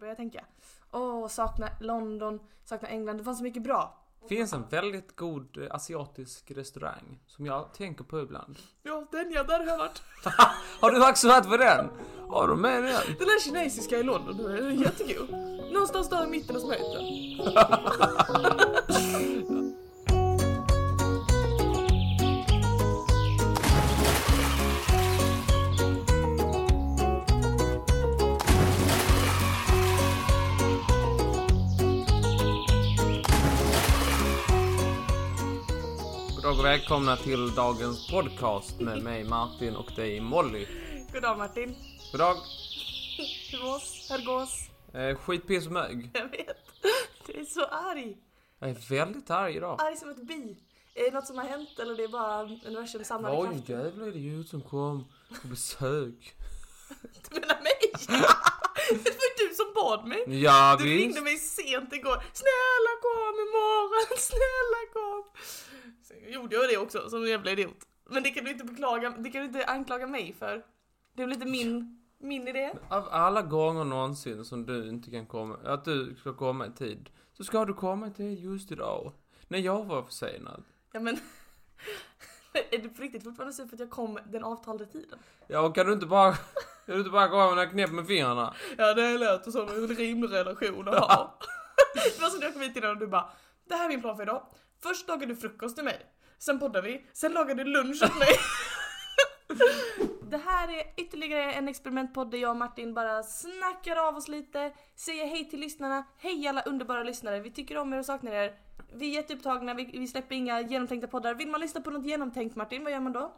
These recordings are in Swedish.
började jag tänka. Åh, sakna London, sakna England. Det fanns så mycket bra. finns en väldigt god eh, asiatisk restaurang som jag tänker på ibland. Ja, den ja, där har jag varit. Har du också varit på den? Har du med den? Den där kinesiska i London, den är jättegod. Någonstans där i mitten av smeten. och välkomna till dagens podcast med mig Martin och dig Molly. Goddag Martin. Goddag. Hur gås? Hur gås? Eh, skitpiss och mög. Jag vet. Du är så arg. Jag är väldigt arg idag. Arg som ett bi. Är det något som har hänt eller det är bara universums samlade Oj, krafter? jävla idiot som kom på besök. Du menar mig? det var ju du som bad mig. Ja, Du visst. ringde mig sent igår. Snälla kom imorgon, snälla kom. Gjorde jag det också som en jävla idiot. Men det kan du inte beklaga, det kan du inte anklaga mig för. Det är väl inte min, min idé. Av alla gånger någonsin som du inte kan komma, att du ska komma i tid, så ska du komma i tid just idag. När jag var försenad. Ja men. Är du på riktigt fortfarande sur för att jag kom den avtalade tiden? Ja, och kan du inte bara, kan du inte bara komma med knäpp med fingrarna? Ja det låter som en rimlig relation att ha. det var som när jag kom hit innan och du bara Det här är min plan för idag. Först lagar du frukost till mig. Sen poddar vi. Sen lagar du lunch åt mig. Det här är ytterligare en experimentpodd där jag och Martin bara snackar av oss lite, säger hej till lyssnarna, hej alla underbara lyssnare, vi tycker om er och saknar er. Vi är jätteupptagna, vi, vi släpper inga genomtänkta poddar. Vill man lyssna på något genomtänkt Martin, vad gör man då?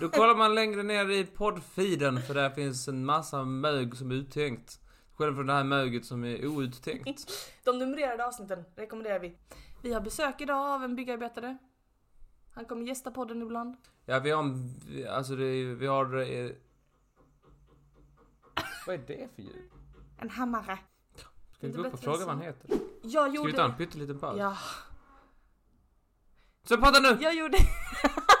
Då kollar man längre ner i poddfeeden för där finns en massa mög som är uttänkt. Själv från det här möget som är outtänkt. De numrerade avsnitten rekommenderar vi. Vi har besök idag av en byggarbetare. Han kommer gästa podden ibland. Ja, vi har alltså det, är- vi har... Eh, vad är det för ljud? En hammare. Ska vi gå upp och fråga vad han heter? Jag Ska gjorde... vi ta en pytteliten paus? Ja, Så prata nu! jag gjorde...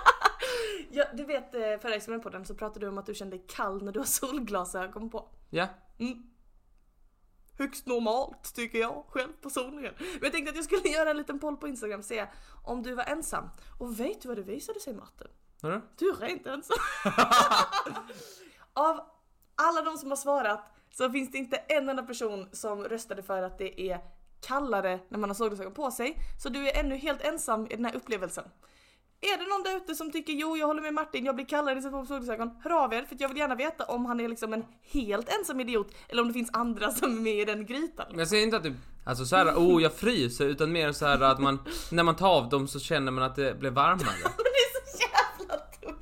ja, du vet eh, förra experimentpodden så pratade du om att du kände dig kall när du har solglasögon på. Ja. Mm. Högst normalt tycker jag själv personligen. Men jag tänkte att jag skulle göra en liten poll på Instagram och se om du var ensam. Och vet du vad det visade sig Martin? Hörru? Du är inte ensam. Av alla de som har svarat så finns det inte en enda person som röstade för att det är kallare när man har solglasögon på sig. Så du är ännu helt ensam i den här upplevelsen. Är det någon där ute som tycker jo, jag håller med Martin, jag blir kallare sätter på solglasögon? Hör av er, för jag vill gärna veta om han är liksom en helt ensam idiot eller om det finns andra som är med i den grytan. Men jag säger inte att det, alltså så här, oh jag fryser, utan mer så här att man, när man tar av dem så känner man att det blir varmare. Det är så jävla dumt!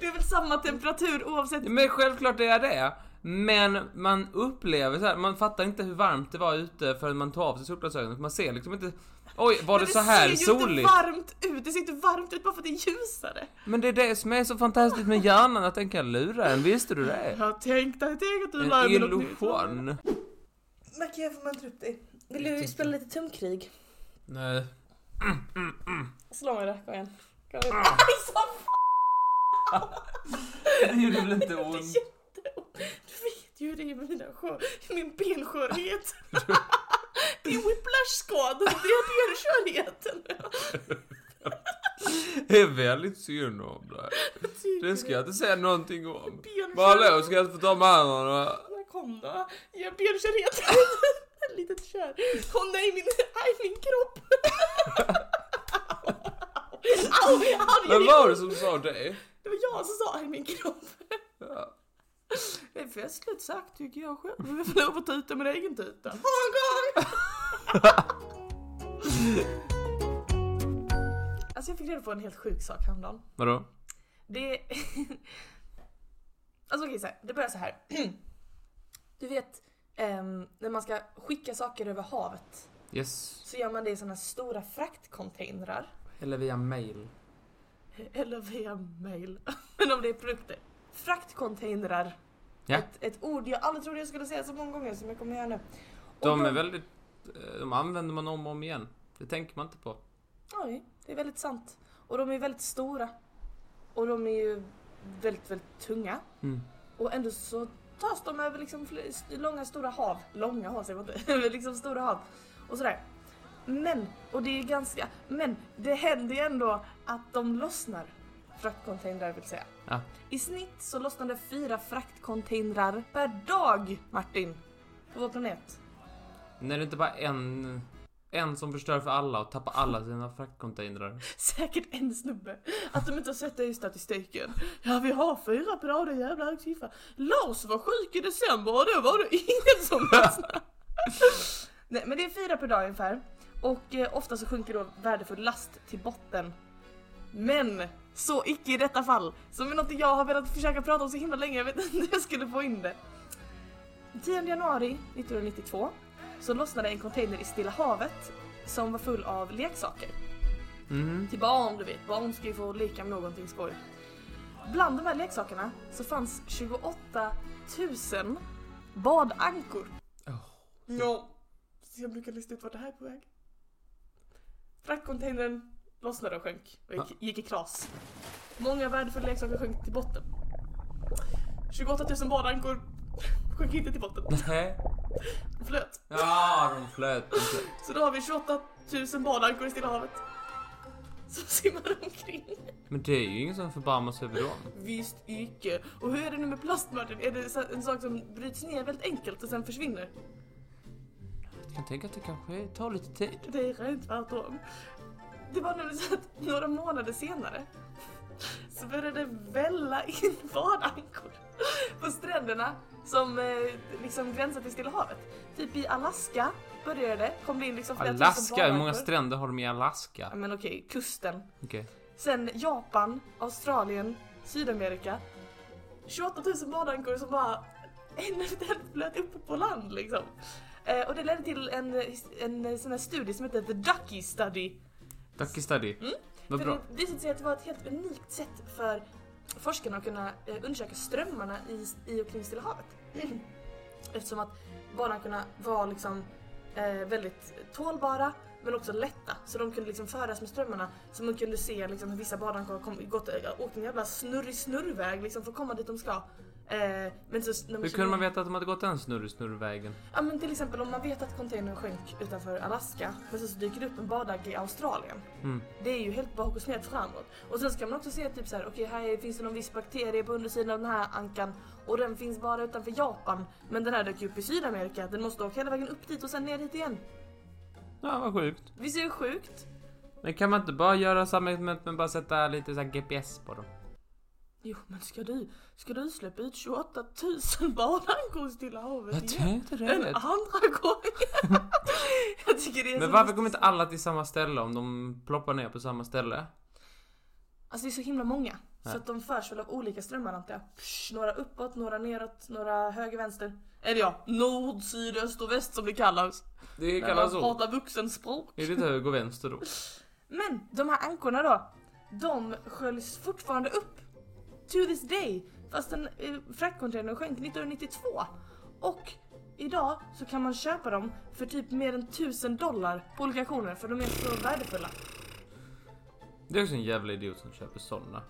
Det är väl samma temperatur oavsett Men självklart är det. Men man upplever så här, man fattar inte hur varmt det var ute förrän man tar av sig solglasögonen. Man ser liksom inte, oj var det, Men så här ser ju inte soligt? varmt ut, det ser inte varmt ut bara för att det är ljusare. Men det är det som är så fantastiskt med hjärnan, att den kan lura en, visste du det? Jag tänkte, jag tänkte att du En var nytt. illusion. Kan jag få muntra upp dig? Vill du spela lite tumkrig? Nej. Slå mig då, kom igen. Kom Ah. igen. Aj, så fan! Det gjorde väl inte ont? jätteont. Du vet är med mina skör, min benskörhet. Det är whiplash-skador, det är benskörheten. Det är väldigt synd om dig. Det ska jag inte säga någonting om. Men hallå, ska jag inte få ta med? Men Kom då, ge benskörhet. Ett litet kör. Åh nej, min, aj, min kropp. Au, Vem var det som sa det? Det var jag som sa aj, min kropp. Ja. Det är festligt sagt tycker jag själv. Jag får lov att tuta min egen tuta. Alltså jag fick reda på en helt sjuk sak häromdagen. Vadå? Det... alltså okej, här, det börjar så här. Du vet, ehm, när man ska skicka saker över havet Yes. så gör man det i såna stora fraktcontainrar. Eller via mail. Eller via mail. Men om det är produkter. Fraktcontainrar. Ja. Ett, ett ord jag aldrig trodde jag skulle säga så många gånger som jag kommer göra nu. Och De är väldigt... eh, De använder man om och om igen. Det tänker man inte på. Oj, det är väldigt sant. Och de är väldigt stora. Och de är ju väldigt, väldigt tunga. Mm. Och ändå så tas de över liksom långa stora hav. Långa hav säger man inte. Över liksom stora hav. Och sådär. Men, och det är ganska, men det händer ju ändå att de lossnar. Fraktcontainrar vill säga. Ja. I snitt så lossnar det fyra fraktcontainrar per dag, Martin. På vår planet. När det inte bara en, en som förstör för alla och tappar alla sina fraktcontainrar. Säkert en snubbe. Att de inte har sett det i statistiken. Ja, vi har fyra per dag, det är en jävla hög siffra. Lars var sjuk i december och då var det ingen som lyssnade. Nej, men det är fyra per dag ungefär. Och eh, ofta så sjunker då värdefull last till botten. Men så icke i detta fall. Som är något jag har velat försöka prata om så himla länge, jag vet inte hur jag skulle få in det. 10 januari 1992 så lossnade en container i Stilla havet som var full av leksaker. Mm. Till barn, du vet. Barn ska ju få leka med någonting skoj. Bland de här leksakerna så fanns 28 000 badankor. Oh. Ja. Så jag brukar lista ut vart det här är på väg. Fraktcontainern lossnade och sjönk och gick, gick i kras. Många värdefulla leksaker sjönk till botten. 28 000 badankor sjönk inte till botten. Nej. De flöt. Ja, de flöt. Så då har vi 28 000 badankor i Stilla havet. Som simmar omkring. Men det är ju ingen som förbarmar sig över dem. Visst icke. Och hur är det nu med plast Martin? Är det så- en sak som bryts ner väldigt enkelt och sen försvinner? Jag kan tänka att det kanske tar lite tid. Det är rent tvärtom. Det var nämligen så att några månader senare så började det välla in badankor på stränderna som eh, liksom gränsar till Stilla havet. Typ i Alaska började det, kom det in liksom flera Alaska, hur många stränder har de i Alaska? Ja men okej, kusten. Okej. Sen Japan, Australien, Sydamerika. 28 000 badankor som bara en efter en flöt upp på land liksom. Eh, och det ledde till en, en sån här studie som heter The Ducky Study. Ducky Study. Mm. Vad bra. det visade sig att det var ett helt unikt sätt för forskarna att kunna eh, undersöka strömmarna i, i och kring Stilla havet. Eftersom att badankorna var liksom eh, väldigt tålbara men också lätta. Så de kunde liksom föras med strömmarna. Så man kunde se liksom hur vissa badankor kom, gått, äh, åkt en jävla snurrig snurrväg liksom för att komma dit de ska. Eh, men så, när Hur kunde man veta att de hade gått den snurr snurrvägen? Ja men till exempel om man vet att containern sjönk utanför Alaska men sen så dyker det upp en badanka i Australien. Mm. Det är ju helt bak och snett framåt. Och sen ska man också se typ så här, okej här är- finns det någon viss bakterie på undersidan av den här ankan och den finns bara utanför Japan. Men den här dök ju upp i Sydamerika, den måste åka hela vägen upp dit och sen ner hit igen. Ja, vad sjukt. Visst är det sjukt? Men kan man inte bara göra samma experiment men bara sätta lite så här GPS på dem? Jo men ska du, ska du släppa ut 28 000 badankor i Stilla havet Jag igen? tänkte En det. andra gång! jag tycker det är Men så varför kommer inte alla till samma ställe om de ploppar ner på samma ställe? Alltså det är så himla många. Så att de förs väl av olika strömmar antar jag. Psh, några uppåt, några neråt, några höger, vänster. Eller ja, nord, syd, öst och väst som det kallas. Det När kallas man så. pratar vuxenspråk. Är det inte höger och vänster då? Men de här ankorna då, de sköljs fortfarande upp. To this day. Fast den, eh, fraktcontainern sjönk 1992. Och idag så kan man köpa dem för typ mer än 1000 dollar på olika auktioner för de är så värdefulla. Det är också en jävla idiot som köper sådana.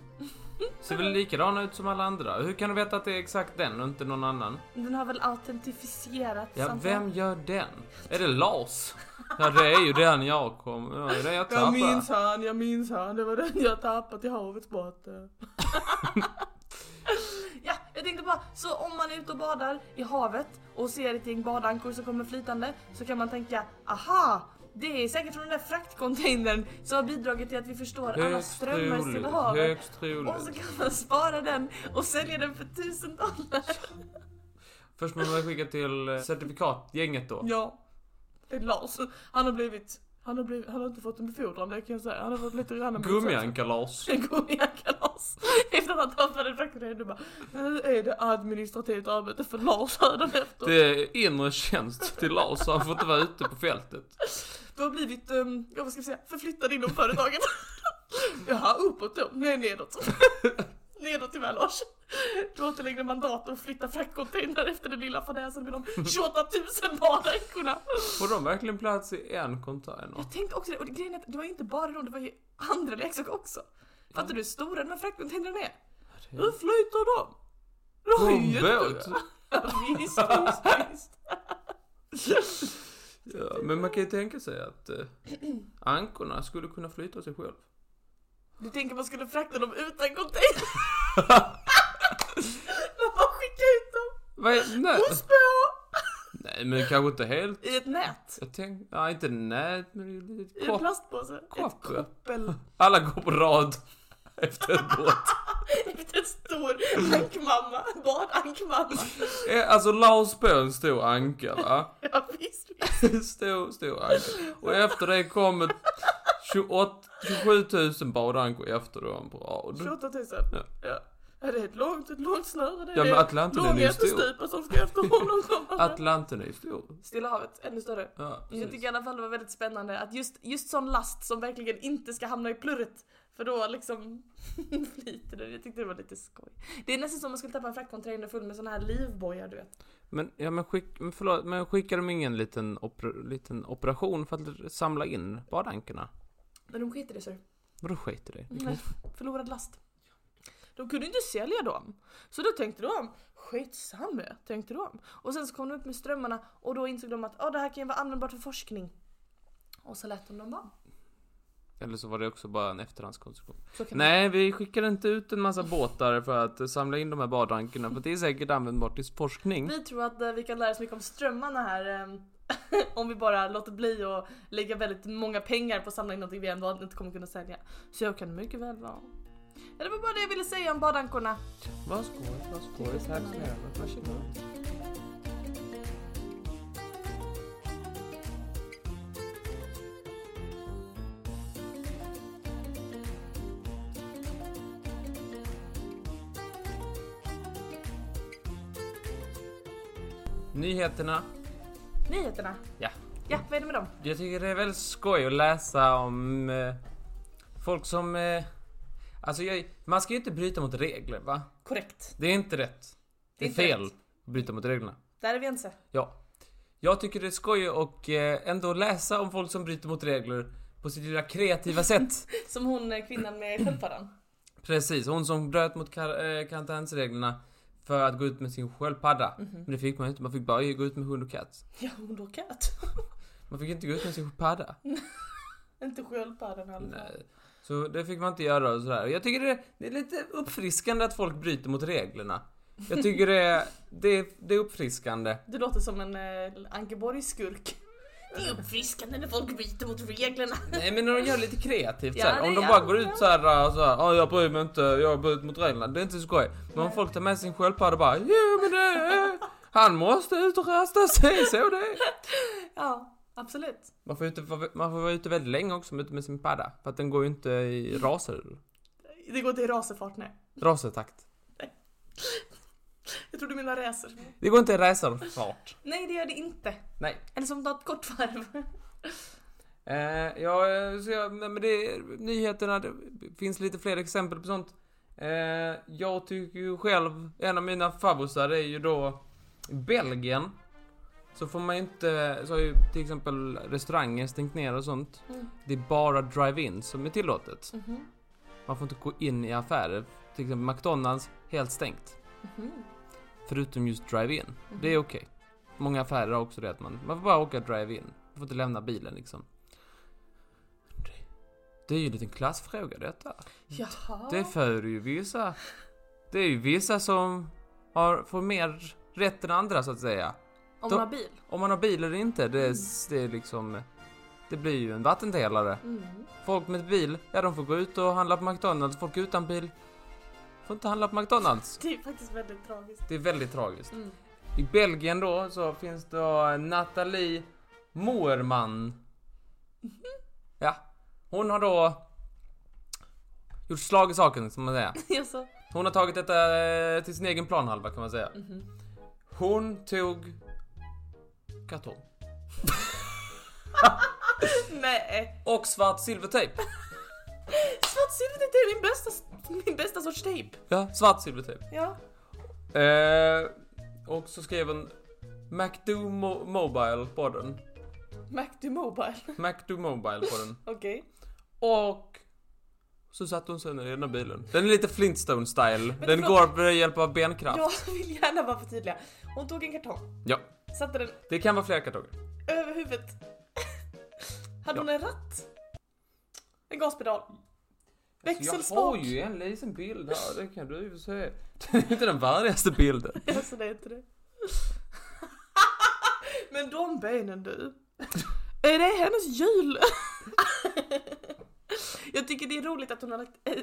Ser väl likadana ut som alla andra. Hur kan du veta att det är exakt den och inte någon annan? Den har väl autentifierats Ja, jag. vem gör den? Är det Lars? Ja, det är ju den jag kom... Ja, det är jag Jag tappade. minns han, jag minns han. Det var den jag tappat i havets botten. ja, jag tänkte bara, så om man är ute och badar i havet och ser ett gäng badankor som kommer flytande så kan man tänka, aha! Det är säkert från den där fraktcontainern som har bidragit till att vi förstår alla Högst strömmar i Stilla troligt. havet. Högst Och så troligt. kan man spara den och sälja den för tusen dollar. Först måste man skicka till eh, certifikatgänget då. Ja. Det är Lars. Han har blivit, han har blivit, han har inte fått en befordran det kan jag säga. Han har fått lite grann en Gummianka-Lars. En gummianka-Lars. Efter att han tappade fraktkontainern, du bara Nu är det administrativt arbete för Lars hädanefter. Det är inre tjänst till Lars, han får inte vara ute på fältet. Du har blivit, um, ja vad ska vi säga, förflyttad inom företaget. Jaha, uppåt då? Nej, nedåt. nedåt tyvärr Lars. Du har inte längre mandat att flytta fraktcontainrar efter den lilla fadäsen med de 28 000 badankorna. Får de verkligen plats i en container? Jag tänkte också det, och grejen är att det var ju inte bara de, det var ju andra leksaker också. Fattar du hur stora de här fraktcontainrarna är? Hur flyter de? De är jättestora. Ja, visst, visst, visst. Ja, men man kan ju tänka sig att eh, ankorna skulle kunna flyta sig själv. Du tänker man skulle frakta dem utan container? Man bara skickar ut dem Vad är, nej, spå nej, men kanske inte helt. i ett nät. Jag tänkte, ja inte nät, men i ett I en plastpåse. kopp, Ett koppel. Alla går på rad efter en båt. En stor ankmamma. Badankmamma. Eh, Alltså Lars på en stor anka va? Ja visst, visst. Stor, stor anka. Och efter det kommer 28, 27 000 badankor efter dem på rad. 28 000. Ja. Ja. Ja, det är ett långt, ett långt snöre. Det är Ja, men Atlanten är ju stor. som ska efter honom komma. Atlanten är ju stor. Stilla havet, ännu större. Ja, Jag tycker i alla fall det var väldigt spännande att just, just sån last som verkligen inte ska hamna i plurret. För då liksom flyter det. Jag tyckte det var lite skoj. Det är nästan som om man skulle tappa en fraktcontainer full med såna här livbojar du vet. Men, ja men skick, men förlåt, men skickar de ingen liten, oper, liten operation för att samla in badankorna? Men de skiter i det så. Vadå skit i det? Nej, förlorad last. De kunde inte sälja dem. Så då tänkte de, skitsamma, tänkte de. Och sen så kom de upp med strömmarna och då insåg de att ah, det här kan ju vara användbart för forskning. Och så lät de dem vara. Eller så var det också bara en efterhandskonstruktion. Nej, vi skickar inte ut en massa båtar för att samla in de här badankorna, för det är säkert användbart i forskning. Vi tror att eh, vi kan lära oss mycket om strömmarna här. eh, om vi bara låter bli och lägga väldigt många pengar på att samla in någonting vi ändå inte kommer kunna sälja. Så jag kan mycket väl vara. Ja, det var bara det jag ville säga om badankorna. Vad skoj, vad skoj. Tack snälla. Varsågod. Nyheterna. Nyheterna. Ja. Ja, vad är det med dem? Jag tycker det är väldigt skoj att läsa om eh, folk som... Eh, alltså jag, man ska ju inte bryta mot regler va? Korrekt. Det är inte rätt. Det är inte fel rätt. att bryta mot reglerna. Där är vi ense. Ja. Jag tycker det är skoj och eh, ändå läsa om folk som bryter mot regler på sitt lilla kreativa sätt. Som hon eh, kvinnan med sköldpaddan. Precis, hon som bröt mot kar- eh, karantänsreglerna för att gå ut med sin sköldpadda. Men det fick man inte, man fick bara gå ut med hund och katt. Ja, hon då katt. Man fick inte gå ut med sin sköldpadda. inte sköldpaddan fall. Nej. Så det fick man inte göra och sådär. Jag tycker det, det är lite uppfriskande att folk bryter mot reglerna. Jag tycker det, är- det, är- det är uppfriskande. Du låter som en eh, Ankeborg-skurk. Det är uppfriskande när folk byter mot reglerna. Nej men när de gör lite kreativt Ja, såhär. det- Om de ja, bara går ut ja. såhär såhär, ja jag bryr mig inte, jag bryter mot reglerna. Det är inte så skoj. Men om folk tar med sin sköldpadda och bara, jo men det han måste ut och rasta sig, så det. Ja, absolut. Man får, ute, man får vara ute väldigt länge också med, sin padda. För att den går ju inte i raser, Det går inte i racerfart nej. rasertakt. Jag tror du menar racer. Det går inte i racerfart. Nej, det gör det inte. Nej. Eller som ett kort varv. Eh, ja, så jag, men det är nyheterna, det finns lite fler exempel på sånt. Eh, jag tycker ju själv, en av mina favoriter är ju då Belgien. Så får man ju inte, så har ju till exempel restauranger stängt ner och sånt. Mm. Det är bara drive-in som är tillåtet. Mhm. Man får inte gå in i affärer. Till exempel McDonalds, helt stängt. Mhm. Förutom just drive-in. Det är okej. Många affärer har också det att man, man får bara åka drive-in. Man får inte lämna bilen liksom. Det, är ju en liten klassfråga detta. Jaha. Det föder ju vissa... Det är ju vissa som har, får mer rätt än andra så att säga. Om man har bil. Om man har bil eller inte, det Mm. det är liksom... Det blir ju en vattendelare. Mm. Folk med bil, ja de får gå ut och handla på McDonalds. Folk utan bil får inte handla på McDonalds. Det är faktiskt väldigt tragiskt. Det är väldigt tragiskt. Mm. I Belgien då så finns då Nathalie Moerman. Ja, hon har då gjort slag i saken, som man säger. Hon har tagit detta eh, till sin egen planhalva kan man säga. Mhm. Hon tog kartong Nej. och svart silvertejp. Svart silvertejp det är min bästa, min bästa sorts tejp. Ja, svart silvertejp. Ja. Eh, och så skrev hon MacDo Mo- Mobile på den. MacDo Mobile. MacDo Mobile på den. Okej. Och Så satte hon sig i ena bilen. Den är lite Flintstone-style. Den förlåt. går med hjälp av benkraft. Jag vill gärna vara förtydliga. Hon tog en kartong, Ja, satte den det kan vara flera kartonger. över huvudet. Hade Ja. hon en ratt? En gaspedal? Jag har Växelspak? ju en liten bild här, det kan du ju se. Det är inte den värdigaste bilden. Alltså det är inte det. Men de benen du. Är det hennes hjul? Jag tycker det är roligt att hon har lagt, eh,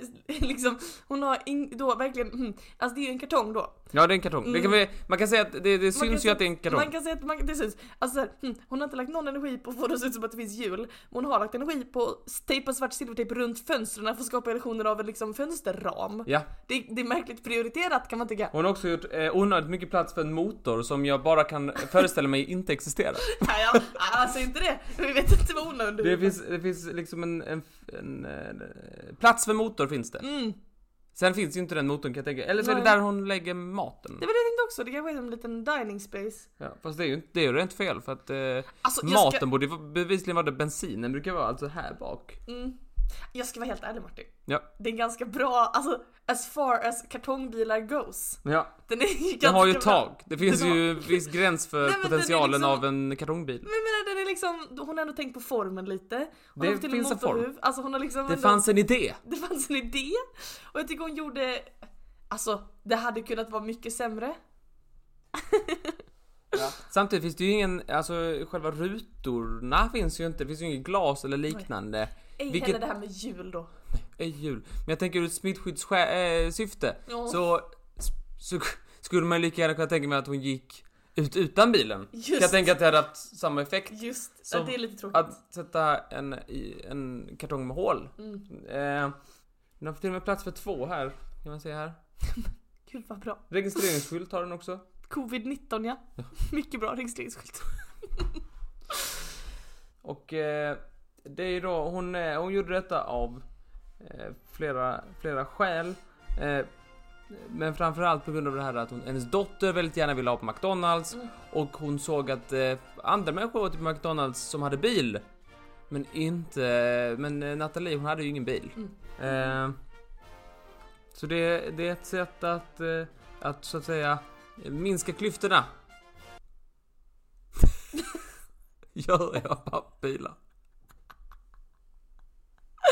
liksom, hon har in, då verkligen, mm, alltså det är ju en kartong då. Ja, det är en kartong. Det kan vi, man kan säga att det, det Mm. Man syns ju säga- att det är en kartong. Man kan säga att man, det syns. Alltså, så här, hmm, hon har inte lagt någon energi på att få det att se ut som att det finns hjul. Men hon har lagt energi på att tejpa svart silvertejp runt fönstren för att skapa illusioner av en liksom fönsterram. Ja, Det, det är märkligt prioriterat kan man tycka. hon har också gjort eh, onödigt mycket plats för en motor som jag bara kan föreställa mig inte existerar. Nej, ja, alltså inte det. Vi vet inte vad under Det finns, det finns liksom en, en, en, eh, plats för motor finns det. Mm. Sen finns ju inte den motorn kan jag tänka. Eller så är det Nej. där hon lägger maten. Det var det jag tänkte också, det kanske är en liten dining space. Ja, fast det är ju inte, det är ju rent fel för att eh, Alltså, maten ska, borde bevisligen vara det bensinen brukar vara alltså här bak. mm, jag ska vara helt ärlig Martin. Ja. Det är ganska bra, alltså as far as kartongbilar goes. Ja, Den är ganska den har ju tak. Det finns Den ju en viss gräns för Nej, potentialen liksom- av en kartongbil. Men menar, den är liksom, hon har ändå tänkt på formen lite. Hon Det finns en form. Alltså hon har liksom Det fanns en idé. det fanns en idé. Och jag tycker hon gjorde, alltså det hade kunnat vara mycket sämre. Samtidigt finns det ju ingen, alltså själva rutorna finns ju inte, det finns ju inget glas eller liknande. Ej Vilket- heller det här med jul då. Ej jul. Men jag tänker ur ett smittskyddssyfte Ja. så, så skulle man lika gärna kunna tänka mig att hon gick ut utan bilen. Just. Kan jag tänka att det hade haft samma effekt. Just, ja, det är lite tråkigt. Att sätta en, en kartong med hål. Mm. Eh, den har till och med plats för två här. Kan man se här. Gud vad bra. Registreringsskylt har den också. Covid-19 ja. Mycket bra registreringsskylt. Och eh, det är då, hon, eh, hon gjorde detta av eh, flera, flera skäl. Eh, men framförallt på grund av det här att hon, hennes dotter väldigt gärna ville ha på McDonalds Mm. och hon såg att eh, andra människor åt på McDonalds som hade bil. Men inte, men eh, Nathalie hon hade ju ingen bil. Mm. Eh, så det, det är ett sätt att, eh, att så att säga minska klyftorna. Gör jag pappbilar?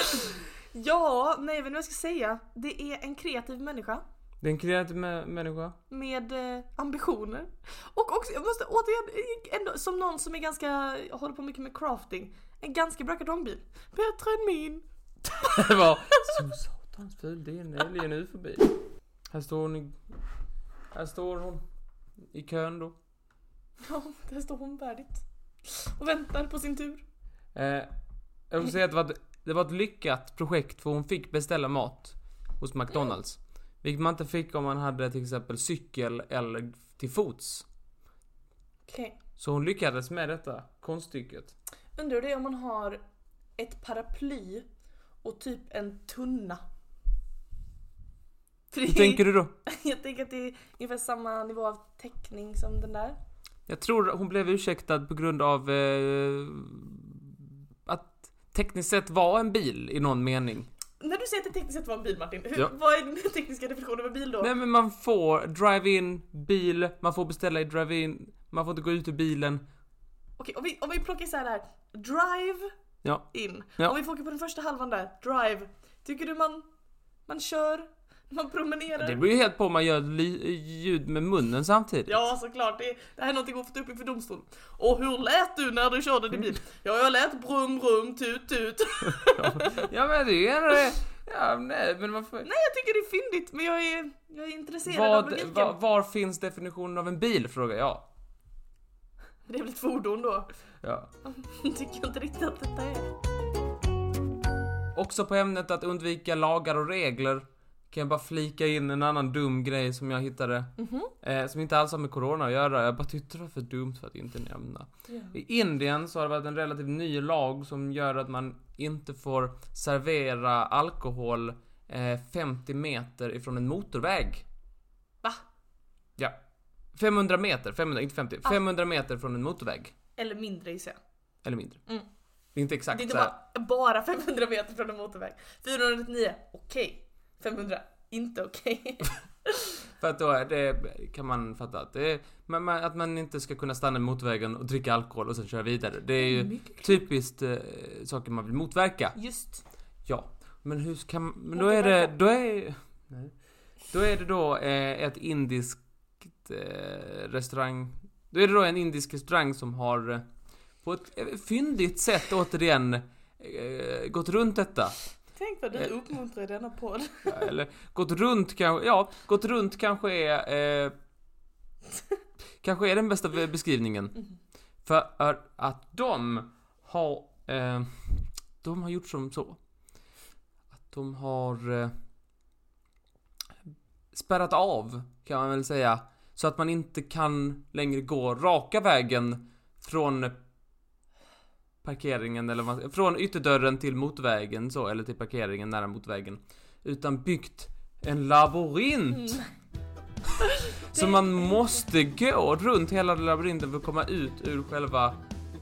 Ja, nej inte vad jag ska säga. Det är en kreativ människa. Det är en kreativ mä- människa. med eh, ambitioner. Och också, jag måste återigen, ändå, som någon som är ganska, håller på mycket med crafting, en ganska bra kartongbil. Bättre än min. Det var så satans ful, det är en alien ufo-bil. Här står hon i, Här står hon i kön då. Ja, där står hon värdigt. Och väntar på sin tur. Eh, jag vill säga att det var, det var ett lyckat projekt för hon fick beställa mat hos McDonalds. Vilket man inte fick om man hade till exempel cykel eller till fots. Okej. Så hon lyckades med detta konststycket. Undrar det om man har ett paraply och typ en tunna. Hur tänker du då? Jag tänker att det är ungefär samma nivå av täckning som den där. Jag tror hon blev ursäktad på grund av eh, tekniskt sett var en bil i någon mening. När du säger att det tekniskt sett var en bil Martin, hur, Ja. vad är den tekniska definitionen av bil då? Nej men man får drive-in bil, man får beställa i drive-in, man får inte gå ut ur bilen. Okej, om vi, om vi plockar isär det här. Drive Ja. in. Ja. Om vi fokuserar på den första halvan där, drive. Tycker du man, man kör, man promenerar? Det beror ju helt på om man gör ljud med munnen samtidigt. Ja såklart, det, det här är någonting att få ta upp inför domstol. Och hur lät du när du körde din bil? Ja jag lät brum brum tut tut. Ja men det är det. Ja nej men varför? Nej jag tycker det är fyndigt men jag är, jag är intresserad av Vad, logiken. var, var finns definitionen av en bil frågar jag. Det är väl ett fordon då? Ja. tycker jag inte riktigt att detta är. Också på ämnet att undvika lagar och regler kan jag bara flika in en annan dum grej som jag hittade. Mhm. Eh, som inte alls har med corona att göra. Jag bara tyckte det var för dumt för att inte nämna. Ja. I Indien så har det varit en relativt ny lag som gör att man inte får servera alkohol eh, 50 meter ifrån en motorväg. Va? Ja. 500 meter, 500, inte 50, Ah. 500 meter från en motorväg. Eller mindre gissar jag. Eller mindre. Mm. Inte Det exakt är inte så här. bara, bara 500 meter från en motorväg. 499, okej. 500, inte okej. För att då är det, kan man fatta att det är, men att man inte ska kunna stanna i motorvägen och dricka alkohol och sen köra vidare. Det är ju Mycket typiskt eh, saker man vill motverka. Just. Ja, men hur ska man, men då är det, då är, nej. Då är det då eh, ett indiskt eh, restaurang, då är det då en indisk restaurang som har eh, på ett fyndigt sätt återigen eh, gått runt detta. Tänk vad du Eh. uppmuntrar i denna podd. Eller gått runt kanske, ja, gått runt kanske är, eh, kanske är den bästa be- beskrivningen. Mhm. För att de har, eh, de har gjort som så. Att de har eh, spärrat av, kan man väl säga. Så att man inte kan längre gå raka vägen från parkeringen eller vad från ytterdörren till motorvägen så, eller till parkeringen nära motorvägen. Utan byggt en labyrint. Mm. Så man måste gå runt hela labyrinten för att komma ut ur själva...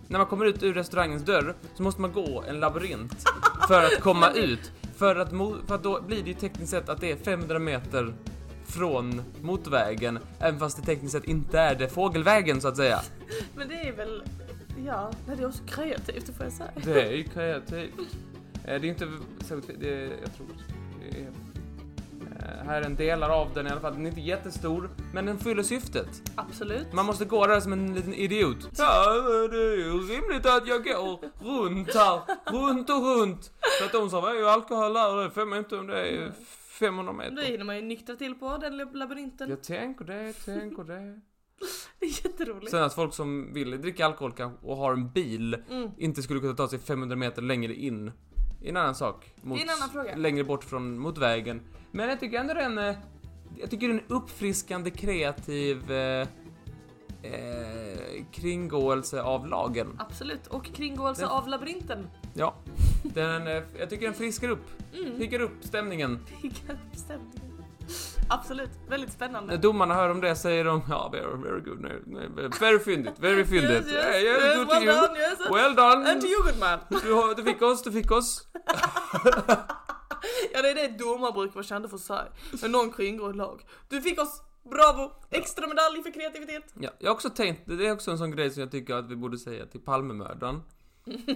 När man kommer ut ur restaurangens dörr så måste man gå en labyrint för att komma ut. För att, för att då blir det ju tekniskt sett att det är 500 meter från motorvägen, även fast det tekniskt sett inte är det fågelvägen så att säga. Men det är väl, ja, nej, det är också kreativt, det får jag säga. Det är ju kreativt. Eh, Det är inte särskilt, det är, jag tror det är, eh, här är en delar av den i alla fall. Den är inte jättestor, men den fyller syftet. Absolut. Man måste gå där som en liten idiot. Ja, det är ju rimligt att jag går runt här, runt och runt. Så att de som är ju alkohol här, det får man inte om det är 500 Då meter. hinner man ju nyktra till på den labyrinten. Jag tänker det, tänker det. Det är jätteroligt. Sen att folk som vill dricka alkohol och har en bil Mm. inte skulle kunna ta sig 500 meter längre in. En annan sak. Mot, Det är en annan fråga. Längre bort från motorvägen. Men jag tycker ändå den är... Jag tycker den är uppfriskande kreativ eh, eh, kringgåelse av lagen. Absolut. Och kringgåelse Den- av labyrinten. Ja. Den, eh, jag tycker den friskar upp. Mm. Piggar upp stämningen. Piggar upp stämningen. Absolut. Väldigt spännande. När domarna hör om det säger de ja, very, very good. Nej, very fyndigt, very fyndigt. Yes, yes, yeah, yes, good well to you. done, yes. Well done. And to you good man. Du, har- du fick oss, du fick oss. Ja det är det domare brukar vara kända för säga. När någon kringgår lag. Du fick oss, bravo! Extra medalj för kreativitet. Ja, jag har också tänkt, det är också en sån grej som jag tycker att vi borde säga till Palmemördaren.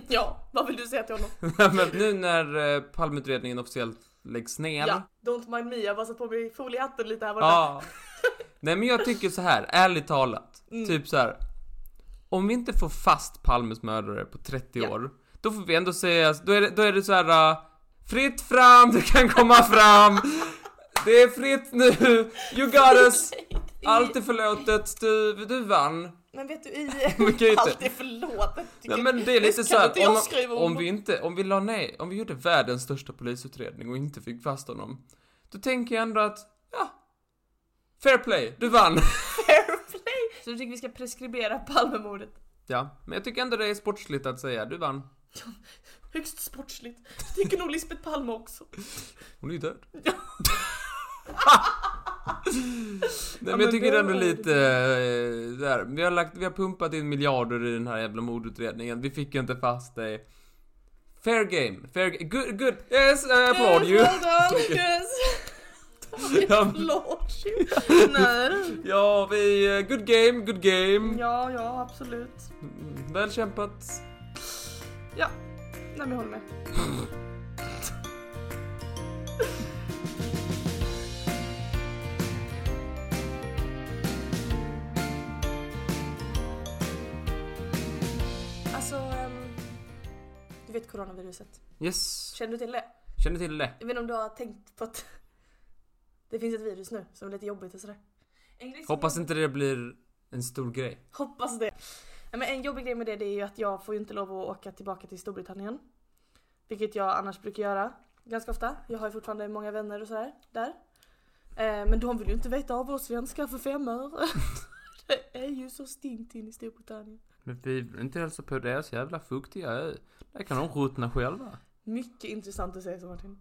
Ja, vad vill du säga till honom? Men nu när eh, Palmeutredningen officiellt läggs ner. Ja, don't mind me, jag bara satt på mig foliehatten lite här borta. Ja. Nej men jag tycker så här, ärligt talat. Mm. Typ så här. Om vi inte får fast Palmes mördare på 30 Ja. år. Då får vi ändå säga, då är det, då är det så här. uh, Fritt fram, du kan komma fram. Det är fritt nu. You got us. Allt är förlåtet. Du, du vann. Men vet du, i... Allt är förlåtet. Ja, men det är lite så här, om, om vi inte, om vi la ner, om vi gjorde världens största polisutredning och inte fick fast honom. Då tänker jag ändå att, ja. Fair play, du vann. Fair play! Så du tycker vi ska preskribera Palmemordet? Ja, men jag tycker ändå det är sportsligt att säga, du vann. Högst sportsligt. Det tycker nog Lisbeth Palme också. Hon är ju död. Nej men men jag tycker då ändå är det lite, eh, där. Vi har lagt, vi har pumpat in miljarder i den här jävla mordutredningen. Vi fick ju inte fast dig. Fair game, fair game. Good, good. Yes, I applaud you. Yes, well done, yes. Ja. Applaud you. Nej. Ja, vi, eh, good game, good game. Ja, ja, absolut. Mm, Väl kämpat. Ja, nej men jag håller med. Du vet coronaviruset. Yes, Känner du till det? känner till det. Jag vet inte om du har tänkt på att det finns ett virus nu som är lite jobbigt och sådär. Hoppas inte det blir en stor grej. Hoppas det. Men en jobbig grej med det, det är ju att jag får ju inte lov att åka tillbaka till Storbritannien. Vilket jag annars brukar göra ganska ofta. Jag har ju fortfarande många vänner och sådär där. Eh, men de vill ju inte veta av oss svenskar för fem öre. det är ju så stinkt in i Storbritannien. Men vi vill inte hälsa på deras jävla fuktiga ö. Där kan de ruttna själva. Mycket intressant att säga så Martin.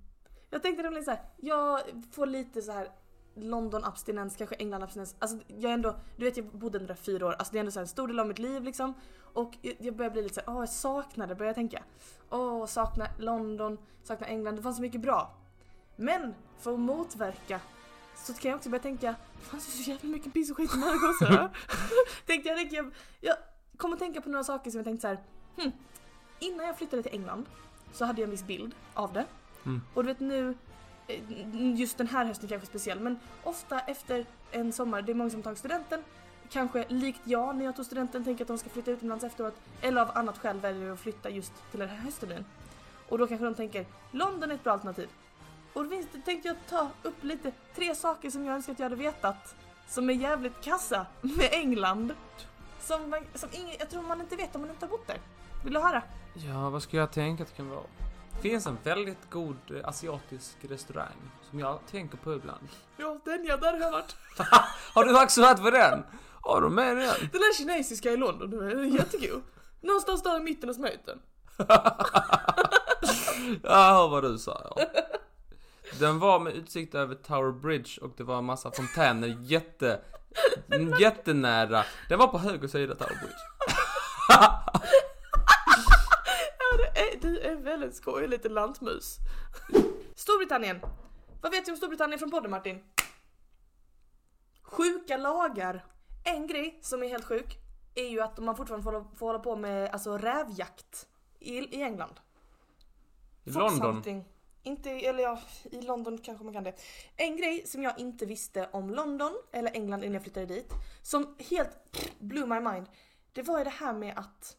Jag tänkte nämligen så här, jag får lite så här London-abstinens, kanske England-abstinens. Alltså jag ändå, du vet jag bodde där fyra år, alltså det är ändå så här en stor del av mitt liv liksom. Och jag- börjar bli lite såhär, åh jag saknar det, börjar jag tänka. Åh, saknar London, saknar England, det fanns så mycket bra. Men för att motverka så kan jag också börja tänka, det fanns ju så jävla mycket piss och skit i också. tänkte jag, tänkte jag, jag kom att tänka på några saker som jag tänkte så här. Hm, innan jag flyttade till England så hade jag en viss bild av det. Mm. Och du vet nu, eh, just den här hösten kanske speciell, men ofta efter en sommar, det är många som tagit studenten, kanske likt jag när jag tog studenten tänker att de ska flytta utomlands efteråt, eller av annat skäl väljer att flytta just till den här höstterminen. Och då kanske de tänker, London är ett bra alternativ. Och då tänkte jag ta upp lite, tre saker som jag önskar att jag hade vetat, som är jävligt kassa med England. Som, man, som ingen, jag tror man inte vet om man inte har bott där. Vill du höra? Ja, vad ska jag tänka att det kan vara? Det finns en väldigt god eh, asiatisk restaurang som jag tänker på ibland. Ja, den ja, där har jag varit. Har du också varit på den? Har du med den? Den där kinesiska i London, den är jättegod. Någonstans där i mitten av smeten. Jag hör vad du sa, ja. Den var med utsikt över Tower Bridge och det var en massa fontäner jätte... Jättenära. Den var på höger sida Tower Bridge. Ja, det är, du är väldigt skojig liten lantmus. Storbritannien. Vad vet du om Storbritannien från podden Martin? Sjuka lagar. En grej som är helt sjuk är ju att man fortfarande får, hålla- får hålla på med alltså, rävjakt i, i England. I London. hunting. Inte, eller ja, i London kanske man kan det. En grej som jag inte visste om London, eller England innan jag flyttade dit, som helt blew my mind. Det var ju det här med att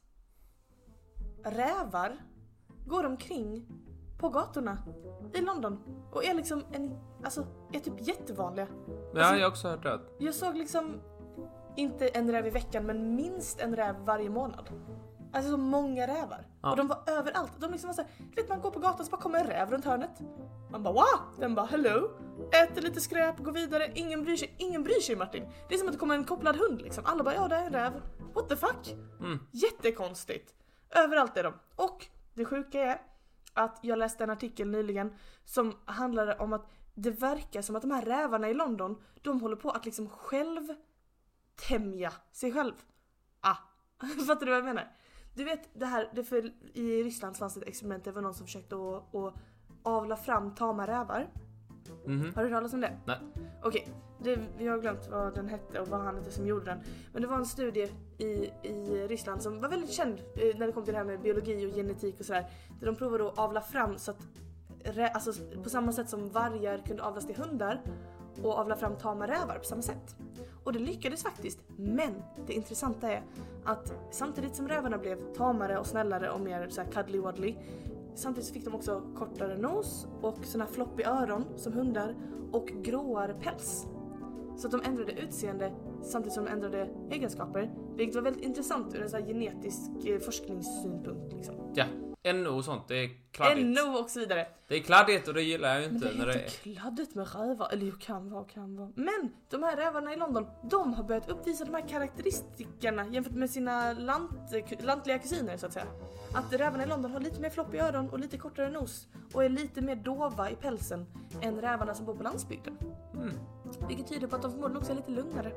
rävar går omkring på gatorna i London och är liksom en, alltså är typ jättevanliga. Ja, jag har också hört det. Jag såg liksom inte en räv i veckan men minst en räv varje månad. Alltså så många rävar. Ja. Och de var överallt. De liksom var såhär, du vet man går på gatan så bara kommer en räv runt hörnet. Man bara wow! Den bara hello! Äter lite skräp, går vidare. Ingen bryr sig. Ingen bryr sig Martin. Det är som att det kommer en kopplad hund liksom. Alla bara ja det är en räv. What the fuck? Mm. Jättekonstigt. Överallt är de. Och det sjuka är att jag läste en artikel nyligen som handlade om att det verkar som att de här rävarna i London, de håller på att liksom själv tämja sig själv. Ah, fattar du vad jag menar? Du vet det här, det för, i Ryssland fanns ett experiment, det var någon som försökte att, att avla fram tama rävar. Mhm. Har du hört talas om det? Nej. Okej, det, jag har glömt vad den hette och vad han hette som gjorde den. Men det var en studie i, i Ryssland som var väldigt känd eh, när det kom till det här med biologi och genetik och sådär. Där de provade att avla fram så att, alltså på samma sätt som vargar kunde avlas till hundar och avla fram tama rävar på samma sätt. Och det lyckades faktiskt. Men det intressanta är att samtidigt som rävarna blev tamare och snällare och mer så här cuddly waddly Samtidigt så fick de också kortare nos och såna här floppy öron som hundar och gråare päls. Så att de ändrade utseende samtidigt som de ändrade egenskaper. Vilket var väldigt intressant ur en så här genetisk eh, forskningssynpunkt. Liksom. Ja, NO och sånt, det är kladdigt. NO och så vidare. Det är kladdigt och det gillar jag ju Men inte det när är det inte är... kladdigt med rävar, eller jo kan vara, kan vara. Men de här rävarna i London, de har börjat uppvisa de här karaktäristikerna jämfört med sina lant, lantliga kusiner så att säga. Att rävarna i London har lite mer floppy öron och lite kortare nos och är lite mer dova i pälsen än rävarna som bor på landsbygden. Mm. Vilket tyder på att de förmodligen också är lite lugnare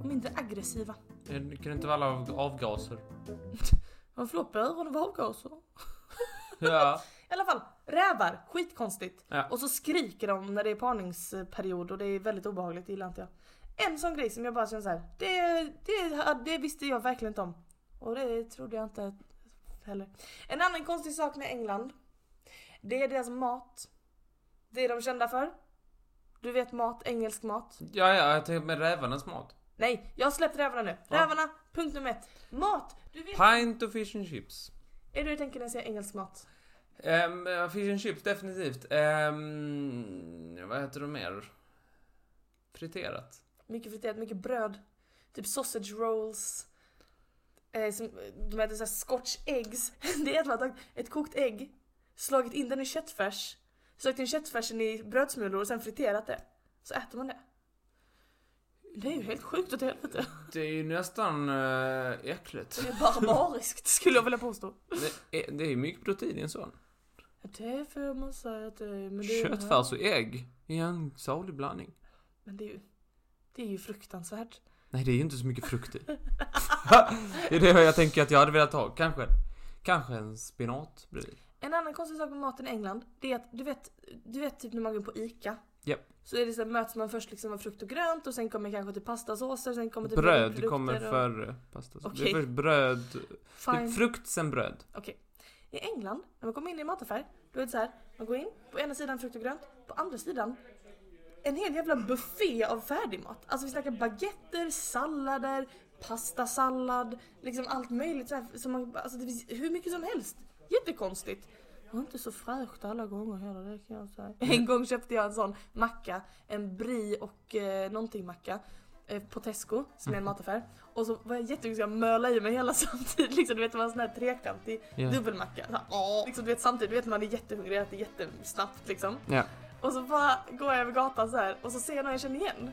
och mindre aggressiva. Det kan det inte vara alla avgaser. Har floppy öron och avgaser? Ja. I alla fall, rävar, skitkonstigt. Ja. Och så skriker de när det är parningsperiod och det är väldigt obehagligt, det gillar inte jag. En sån grej som jag bara känner så här, det, det, det visste jag verkligen inte om. Och det trodde jag inte heller. En annan konstig sak med England, det är deras mat. Det är de kända för. Du vet mat, engelsk mat. Ja, ja, jag tänkte med rävarnas mat. Nej, jag har släppt rävarna nu. Rävarna, punkt nummer ett. Mat! Du vet, Pint och fish and chips. Är det du tänker när jag säger engelsk mat? Um, fish and chips, definitivt. Ehm, vad heter det mer? Friterat. Mycket friterat, mycket bröd. Typ sausage rolls. Eh, som, de äter såhär scotch eggs. Det är att man har tagit ett kokt ägg, slagit in den i köttfärs, slagit in köttfärsen i brödsmulor och sen friterat det. Så äter man det. Det är ju helt sjukt åt helvete. Det är ju nästan uh, äckligt. Det är barbariskt skulle jag vilja påstå. Det är, det är mycket protein i en sån. Det får man säga att det är. Men det är Köttfärs och ägg i en salig blandning. Men det är ju, det är ju fruktansvärt. Nej, det är ju inte så mycket frukt i. det är det jag tänker att jag hade velat ha. Kanske, kanske en spenat bredvid. En annan konstig sak med maten i England, det är att du vet, du vet typ när man går på ICA. Japp. Så är det så här, möts man först liksom med frukt och grönt och sen kommer kanske till pastasåser, sen kommer typ Bröd kommer före pasta. Det Okej. är först bröd. Det Fine. frukt, sen bröd. I England, när man kommer in i en mataffär, då är det så här, man går in, på ena sidan frukt och grönt, på andra sidan en hel jävla buffé av färdigmat. Alltså vi snackar baguetter, sallader, pastasallad, liksom allt möjligt så här, som man, alltså det finns hur mycket som helst. Jättekonstigt. Var inte så fräscht alla gånger heller, det kan jag säga. En gång köpte jag en sån macka, en brie och eh, någonting macka. eh, På Tesco, som är en mataffär. Och så var jag jätteosäker, jag möla i mig hela samtidigt. Liksom, du vet, det var en sån här trekantig Ja. dubbelmacka. Så här. Liksom, du vet, samtidigt du vet man är jättehungrig, äter jättesnabbt liksom. Ja. Och så bara går jag över gatan så här och så ser jag någon jag känner igen.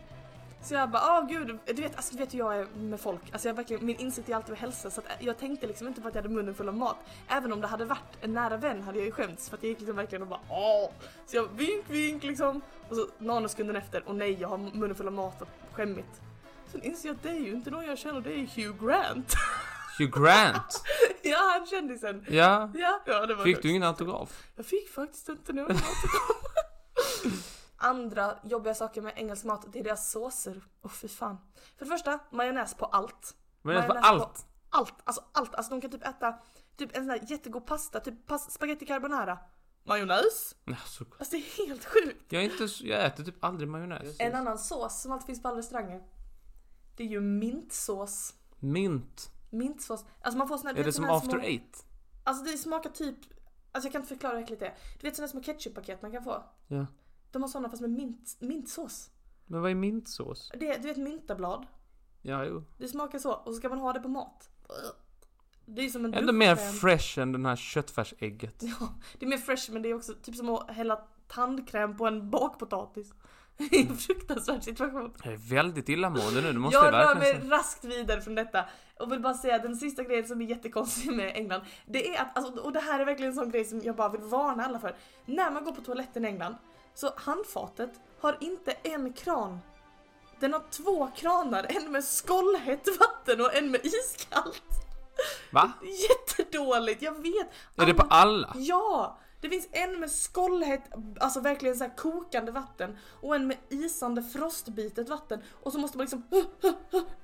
Så jag bara, åh gud, du vet, alltså, du vet hur jag är med folk. Alltså jag verkligen, min insikt är alltid med hälsa så att jag tänkte liksom inte på att jag hade munnen full av mat. Även om det hade varit en nära vän hade jag ju skämts för att jag gick liksom verkligen och bara åh. Så jag vink vink liksom. Och så nanosekunden efter, och nej jag har munnen full av mat och skämmigt. Sen inser jag att det är ju inte någon jag känner, det är Hugh Grant. Hugh Grant. ja, han kändisen. Ja. Ja, ja det var Fick du ingen autograf? Jag fick faktiskt inte någon Andra jobbiga saker med engelsk mat, det är deras såser. Åh fy fan. För det första, majonnäs på allt. Var Majonnäs på allt. Allt, alltså allt. Alltså de kan typ äta typ en sån här jättegod pasta, typ pas- spaghetti carbonara. Majonnäs? Alltså, Alltså det är helt sjukt. jag, är inte, så- jag äter typ aldrig majonnäs. En annan sås som alltid finns på alla restauranger. Det är ju mintsås. Mint. Mintsås. Alltså man får såna här, Är det som after små, eight? Alltså det smakar typ, alltså jag kan inte förklara hur äckligt det är. Du vet såna små ketchuppaket man kan få? Ja. De har såna fast med mint, mintsås. Men vad är mintsås? Det, du vet myntablad? Ja, jo. Det smakar så och så ska man ha det på mat. Det är som en Ändå mer fresh än den här köttfärsägget. Ja, det är mer fresh men det är också typ som att hälla tandkräm på en bakpotatis. Det är en fruktansvärd situation. Jag är väldigt illamående nu, det måste Jag jag rör verkligen mig säga. raskt vidare från detta och vill bara säga att den sista grejen som är jättekonstig med England, det är att, alltså, och det här är verkligen en sån grej som jag bara vill varna alla för. När man går på toaletten i England, så handfatet har inte en kran. Den har två kranar, en med skållhett vatten och en med iskallt. Va? Jättedåligt, jag vet. Är det på alla? Ja! Det finns en med skållhett, alltså verkligen så här kokande vatten och en med isande frostbitet vatten och så måste man liksom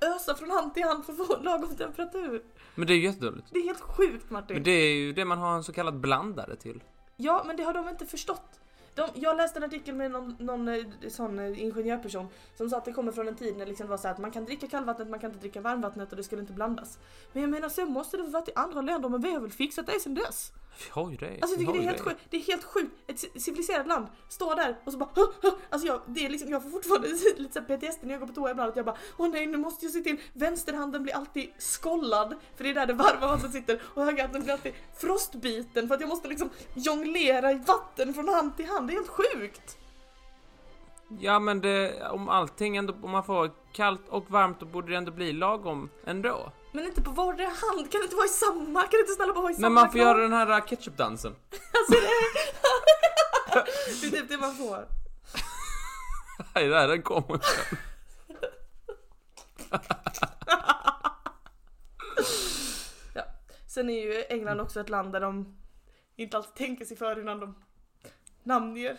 ösa från hand till hand för att få lagom temperatur. Men det är ju jättedåligt. Det är helt sjukt Martin. Men det är ju det man har en så kallad blandare till. Ja, men det har de inte förstått. De, jag läste en artikel med någon, någon eh, sån eh, ingenjörperson som sa att det kommer från en tid när liksom det var så att man kan dricka kallvattnet, man kan inte dricka varmvattnet och det skulle inte blandas. Men jag menar så måste det varit i andra länder men vi har väl fixat det sen dess. Vi har ju det. Alltså jag tycker det är helt sjukt. Det är helt sjukt. Ett ci- civiliserat land står där och så bara Alltså jag, det är liksom, jag får fortfarande lite PTSD när jag går på toa ibland att jag bara Åh nej nu måste jag se till Vänsterhanden blir alltid skollad för det är där det varma vattnet sitter och högerhanden blir alltid frostbiten för att jag måste liksom jonglera i vatten från hand till hand. Det är helt sjukt. Ja men det, om allting ändå, om man får kallt och varmt då borde det ändå bli lagom ändå. Men inte på vardera hand, kan det inte vara i samma? Kan det inte snälla bara vara i samma Men man får kran? göra den här äh, ketchupdansen. Alltså det... det är typ det man får. Nej, där den kommer sen. Sen är ju England också ett land där de inte alltid tänker sig för innan de namnger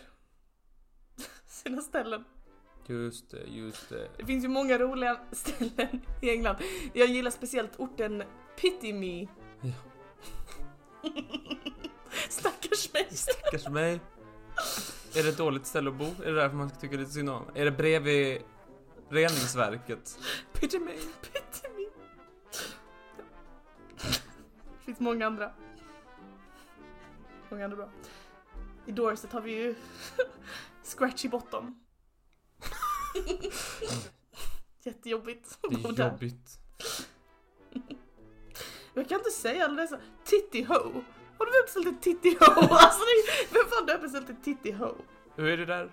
sina ställen. Just det, just det. Det finns ju många roliga ställen i England. Jag gillar speciellt orten Pittyme. Ja. Stackars mig. Stackars mig. Är det ett dåligt ställe att bo? Är det därför man ska tycka lite synd om? Är det bredvid reningsverket? Pittyme. Pittyme. Det finns många andra. Många andra bra. I Dorset har vi ju Scratchy Bottom. Jättejobbigt Det är jobbigt. Jag kan inte säga alla dessa Titty Ho. Har du beställt ett Titty Ho? Alltså det vem fan döper beställt ett Titty Ho? Hur är det där?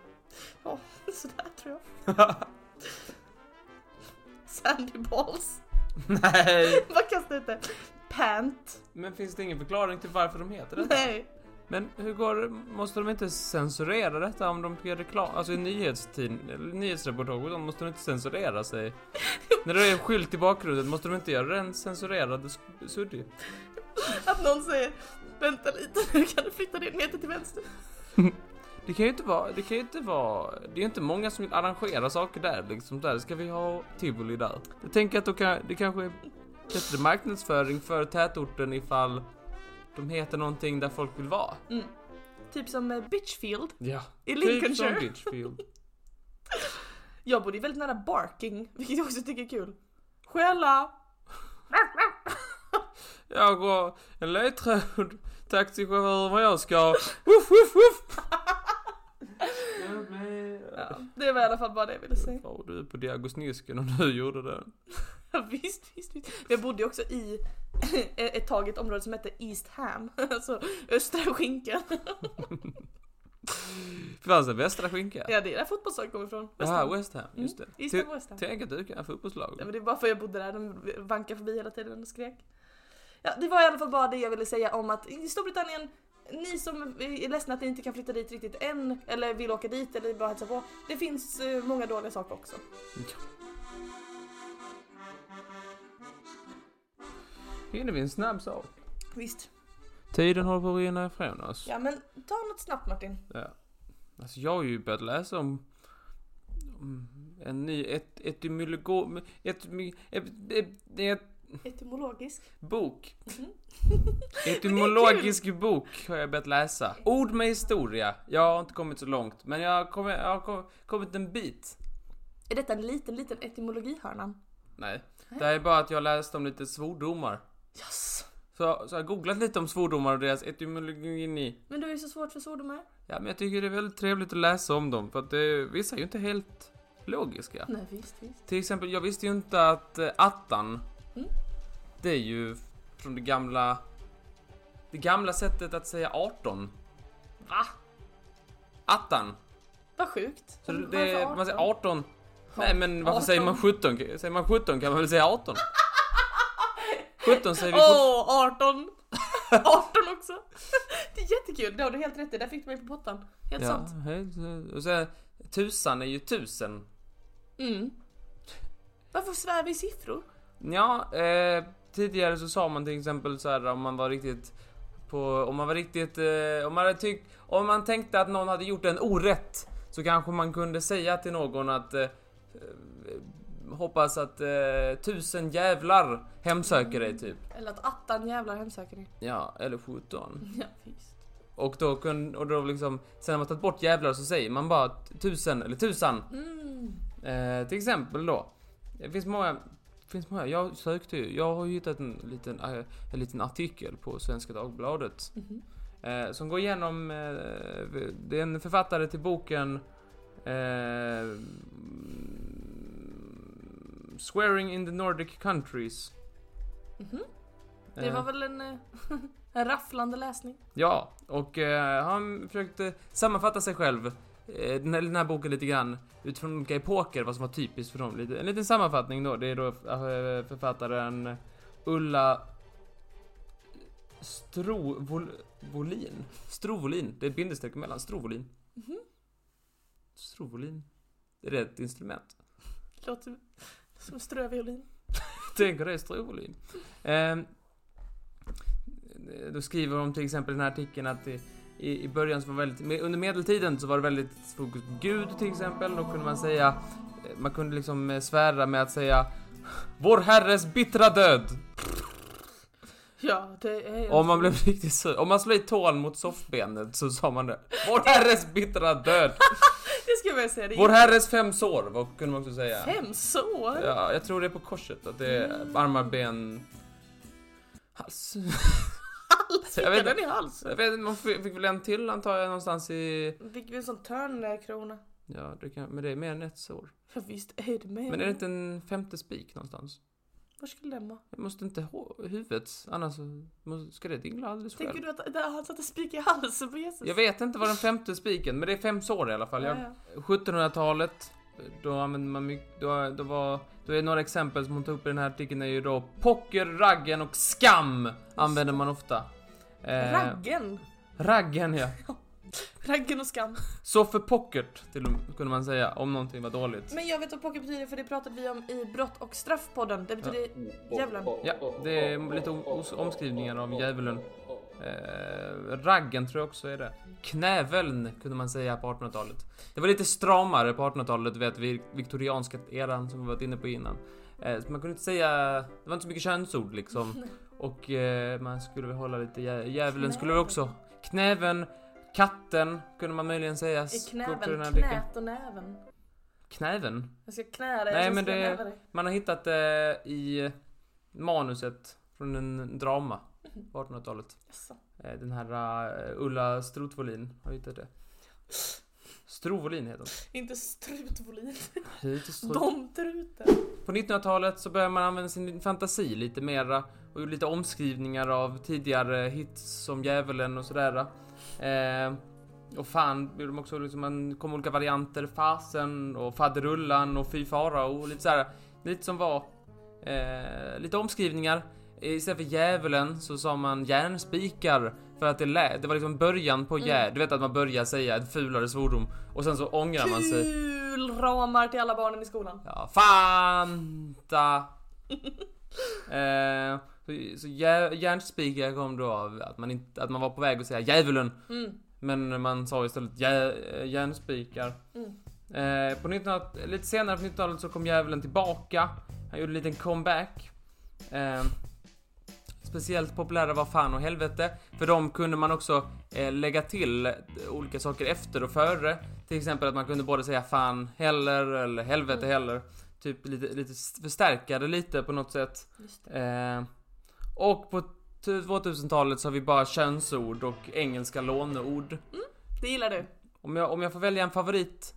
Ja, sådär tror jag. Sandy Balls. Nej! Vad kastar det? Pant. Men finns det ingen förklaring till varför de heter det? Nej. Men hur går? Måste de inte censurera detta om de gör reklam? Alltså i nyhetstid, eller nyhetsreportage, de måste de inte censurera sig? När det är en skylt i bakgrunden, måste de inte göra den censurerad och s- suddig? Att någon säger Vänta lite, nu kan du flytta dig en meter till vänster. Det kan ju inte vara, det kan ju inte vara, det är ju inte många som vill arrangera saker där liksom. Där ska vi ha tivoli där. Jag tänker att då kan, det kanske är bättre marknadsföring för tätorten ifall de heter någonting där folk vill vara. Mm. Typ som eh, Bitchfield Ja. i Typ som Lincolnshire. Litchfield. Jag bodde ju väldigt nära Barking, vilket jag också tycker är kul. Skälla! Jag går en ledtråd, taxichaufför vad jag ska. Woof, woof, woof. Ja, det var i alla fall bara det jag ville säga. Ja, du är på Diagosnisken och du gjorde det. Ja, visst, visst, visst. Jag bodde ju också i ett tag ett område som hette East Ham, alltså östra skinkan. Fanns det västra skinka? Ja, det är där fotbollslaget kommer ifrån. Jaha, West Ham, just det. East Ty- Ham, West Ham. Tänk att du kan fotbollslag. Ja, men det är bara för att jag bodde där, de vankade förbi hela tiden och skrek. Ja, det var i alla fall bara det jag ville säga om att i Storbritannien, ni som är ledsna att ni inte kan flytta dit riktigt än, eller vill åka dit eller bara hälsa på. Det finns eh, många dåliga saker också. Hinner vi en snabb sak? Visst. Tiden håller på att rinna ifrån oss. Ja, men ta något snabbt Martin. Ja. Alltså jag har ju börjat läsa om, om en ny et, etymologo... Et, et, et, et, Etymologisk. bok. Mhm. Etymologisk bok har jag börjat läsa. Ord med historia. Jag har inte kommit så långt, men jag har kommit, jag har kom- kommit en bit. Är detta en liten, liten etymologihörnan? Nej, det här är bara att jag läst om lite svordomar. Yes. Så, så jag har googlat lite om svordomar och deras etymologi. Men du är ju så svårt för svordomar. Ja, men jag tycker det är väldigt trevligt att läsa om dem, för att det, vissa är ju inte helt logiska. Nej, visst, visst. Till exempel, jag visste ju inte att eh, attan, Mm. Det är ju från det gamla, det gamla sättet att säga 18. Va? Attan. Vad sjukt. Så Varför det, man säger 18. Nej men varför 18? säger man 17? Säger man 17 kan man väl säga 18? 17 säger vi Åh, fort- 18! 18 också! Det är jättekul, det har du helt rätt i, där fick du mig på pottan. Helt Ja, sant. helt, och så tusan är ju tusen. Mm. Varför svär vi i siffror? Ja, eh, tidigare så sa man till exempel så här om man var riktigt på, om man var riktigt, eh, om man hade tyckt, om man tänkte att någon hade gjort en orätt så kanske man kunde säga till någon att eh, eh, hoppas att eh, tusen jävlar hemsöker dig typ. Eller att attan jävlar hemsöker dig. Ja, eller 17. Ja, visst. Och då kunde, och då liksom, sen har man tagit bort jävlar så säger man bara tusen eller tusan. Mm. Eh, till exempel då. Det finns många, finns många, jag sökte ju, jag har hittat en liten, eh, en liten artikel på Svenska Dagbladet. Mhm. Eh, som går igenom, eh, det är en författare till boken eh, Swearing in the Nordic Countries. Mhm. Det Eh, var väl en, eh, en rafflande läsning. Ja, och han försökte sammanfatta sig själv, den, här, den här boken lite grann, utifrån olika epoker, vad som var typiskt för dem. Lite, en liten sammanfattning då, det är då eh, författaren Ulla Strovolin. Strovolin, det är ett bindestreck emellan, Strovolin. Mhm. Strovolin. Är det ett instrument? Låter som ströviolin. Tänker det är Strovolin. Eh, då skriver de till exempel i den här artikeln att i, i i början så var väldigt, under medeltiden så var det väldigt fokus på Gud till exempel. Då kunde man säga, eh, man kunde liksom eh, svära med att säga Vår Herres bittra död. Ja, det är... Om man blev riktigt sur, om man slog i tån mot soffbenet så sa man det. Vår Herres bittra död. Det ska väl säga. Det Vår Herres fem sår, vad kunde man också säga. fem sår. Ja, jag tror det är på korset, att det är armar, ben, hals. Jag vet den i halsen? Jag vet man fick fick väl en till antar jag någonstans i... Fick vi en sån törnkrona? Ja, det kan, men det är mer än ett sår. Ja, visst är det med. Men är det inte en femte spik någonstans? Var skulle den vara? Jag måste inte ha huvudet, annars måste, ska det dingla alldeles Tänker själv. du att där han satte spik i halsen på Jesus? Jag vet inte vad den femte spiken, men det är fem sår i alla fall. Ja, ja. 1700-talet, då använde man mycket, då, då var, då är några exempel som hon tar upp i den här artikeln är ju då pocker, raggen och skam använder man ofta. Eh, Raggen? Raggen ja. Raggen och skam. Soffe Pocket till kunde man säga om någonting var dåligt. Men jag vet vad poker betyder för det pratade vi om i brott och straffpodden. Det betyder djävulen. Ja, det är lite omskrivningar av djävulen. Eh, raggen tror jag också är det. Knäveln kunde man säga på 1800-talet. Det var lite stramare på 1800-talet, du vet, vid viktorianska eran som vi varit inne på innan. Eh, så man kunde inte säga, det var inte så mycket könsord liksom. Och eh, man skulle väl hålla lite, djä- djävulen skulle väl också. Knäven, katten kunde man möjligen säga. Kunna knäven, knät och näven. Knäven? Jag ska knä dig, Nej, jag men ska det- dig. Man har hittat det i manuset från en drama på 1800-talet. Jaså. Eh, Den här uh, Ulla Strotvolin har hittat det. Strovolin heter hon. Inte strutvolin. Strut. Domtruten. På 1900-talet så började man använda sin fantasi lite mera och gjorde lite omskrivningar av tidigare hits som Djävulen och sådär. Eh, och fan gjorde de också liksom, man kom olika varianter, Fasen och Faderullan och Fy Farao och lite sådär. Lite som var eh, lite omskrivningar. Istället för djävulen så sa man järnspikar för att det lä- det var liksom början på jä- Mm. Du vet att man börjar säga en fulare svordom och sen så ångrar man sig. Kul ramar till alla barnen i skolan. Ja, Fanta! eh, så så jä- järnspikar kom då av att man, inte, att man var på väg att säga djävulen. Mm. Men man sa istället jä, järnspikar. Mm. Eh, på 1900, lite senare på 1900-talet så kom djävulen tillbaka. Han gjorde en liten comeback. Eh, speciellt populära var fan och helvete. För de kunde man också eh, lägga till eh, olika saker efter och före. Till exempel att man kunde både säga fan heller eller helvete Mm. heller. Typ lite, lite förstärka det lite på något sätt. Eh, och på 2000-talet så har vi bara könsord och engelska låneord. Det gillar du. Om jag, om jag får välja en favorit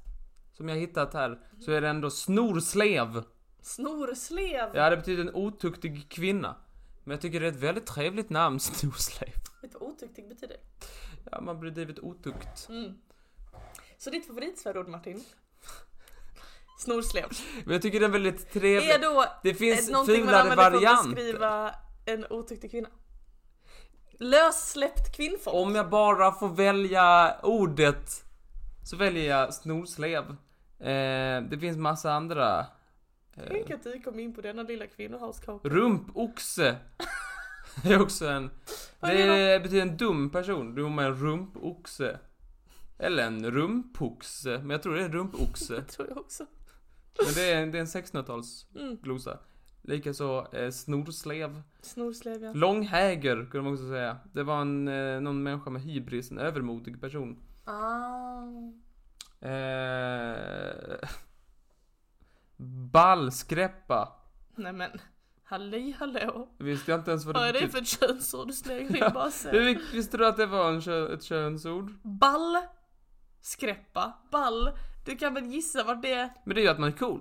som jag hittat här så är det ändå snorslev. Snorslev. Ja, det betyder en otuktig kvinna. Men jag tycker det är ett väldigt trevligt namn, snorslev. Vet du vad otuktig betyder? Ja, man blir drivet otukt. Mm. Så ditt favoritsvärord Martin? Snorslev. Men jag tycker det är väldigt trevligt. Är då Det finns ett någonting man fulare använder för att varianter. beskriva en otuktig kvinna? Lössläppt kvinnfolk. Om jag bara får välja ordet så väljer jag snorslev. Eh, det finns massa andra. Eh, Tänk att du kom in på denna lilla kvinnohalskaka. rumpoxe. Det är också en... Det betyder en dum person. Du är en rumpoxe. Eller en rumpoxe. Men jag tror det är rumpoxe. Det tror jag också. Men det är, en- det är en 1600-talsglosa. Mm. Likaså eh, snorslev. Snorslev ja. Långhäger kunde man också säga. Det var en, eh, någon människa med hybris, en övermodig person. Ah. Eh, ballskräppa. Nej men. Halli hallå. Visste jag inte ens vad det Vad är det för ett könsord du slänger in bara? Hur visste du att det var en kö, ett könsord? Ball. Skräppa. Ball. Du kan väl gissa vart det är? Men det är ju att man är cool.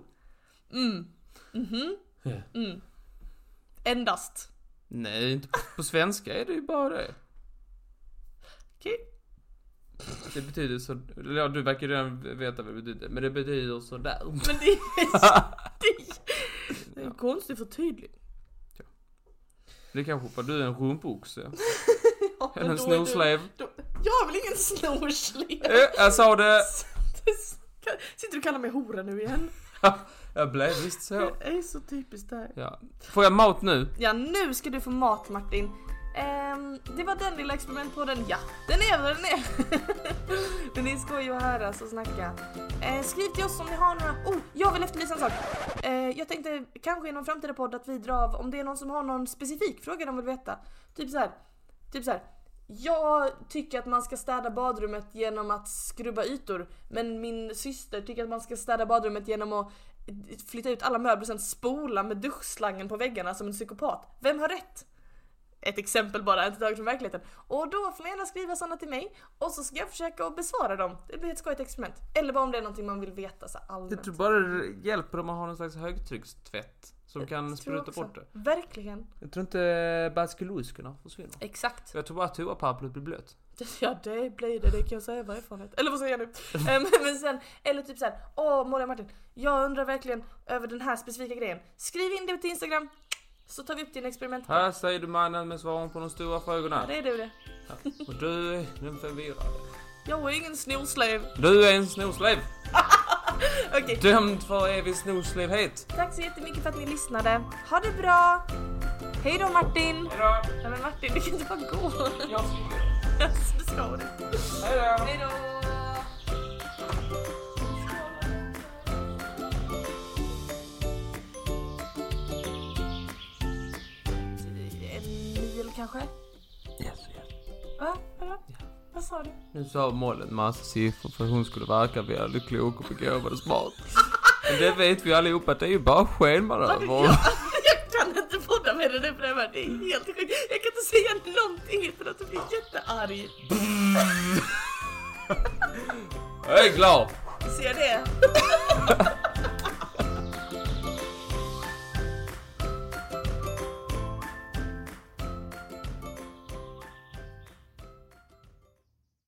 Mm. Mhm. Ja. Mm. Endast. Nej, inte på, på svenska är det ju bara det. Det betyder så... Ja, du verkar redan veta vad det betyder. Men det betyder sådär. Men det är, det är, det en konstig förtydligning. Det är kanske för du är en rumpoxe. Ja, Eller en snorslev. då- Jag är väl ingen snorslev? Eh, jag sa det! Sitter du och kallar mig hora nu igen? Jag blev visst så. Det är så typiskt där. Ja. Får jag mat nu? Ja, nu ska du få mat Martin. Ehm, det var den lilla experimentpodden. Ja, den är vad den är. Men det är skoj att höras och snacka. Uh, skriv till oss om ni har några... Oh, jag vill efterlysa en sak. Uh, jag tänkte kanske i någon framtida podd att vi drar av om det är någon som har någon specifik fråga de vill veta. Typ så här. Typ så här. Jag tycker att man ska städa badrummet genom att skrubba ytor. Men min syster tycker att man ska städa badrummet genom att flytta ut alla möbler och sen spola med duschslangen på väggarna som en psykopat. Vem har rätt? Ett exempel bara, inte taget från verkligheten. Och då får man gärna skriva sådana till mig och så ska jag försöka att besvara dem. Det blir ett skojigt experiment. Eller bara om det är någonting man vill veta så här Jag allmänt. tror bara det hjälper om man har någon slags högtryckstvätt. Som Jag kan spruta bort det. Verkligen. Jag tror inte baskeluskorna försvinner. Exakt. Jag tror bara att toapappret blir blött. Ja det blir det, det kan jag säga av erfarenhet. Eller vad säger jag nu? Ehm, men sen, eller typ såhär, åh och Martin, jag undrar verkligen över den här specifika grejen. Skriv in det till Instagram, Så tar vi upp din experiment. Här säger du mannen med svaren på de stora Ja, frågorna. det är du det. Och du är den förvirrade. Jag är ingen snorslev. Du är en snorslev. Okej, Dömd för evig snorslevhet. tack så jättemycket för att ni lyssnade. Ha det bra! Hej då Martin! Hejdå. Nej men Martin, du kan inte bara gå. Jag Det ska du. Hejdå. Hej då! En mil kanske? Yes, yes. Va? Vadå? Vad sa du? Nu sa Mollen massa siffror för hon skulle verka väldigt klok och begåvad och smart. Men det vet vi allihopa att det är ju bara skenmanöver. Jag, jag kan inte podda med det där bredvid. Det är helt sjukt. Jag kan inte säga någonting utan att du blir jättearg. Jag är glad. Ser det?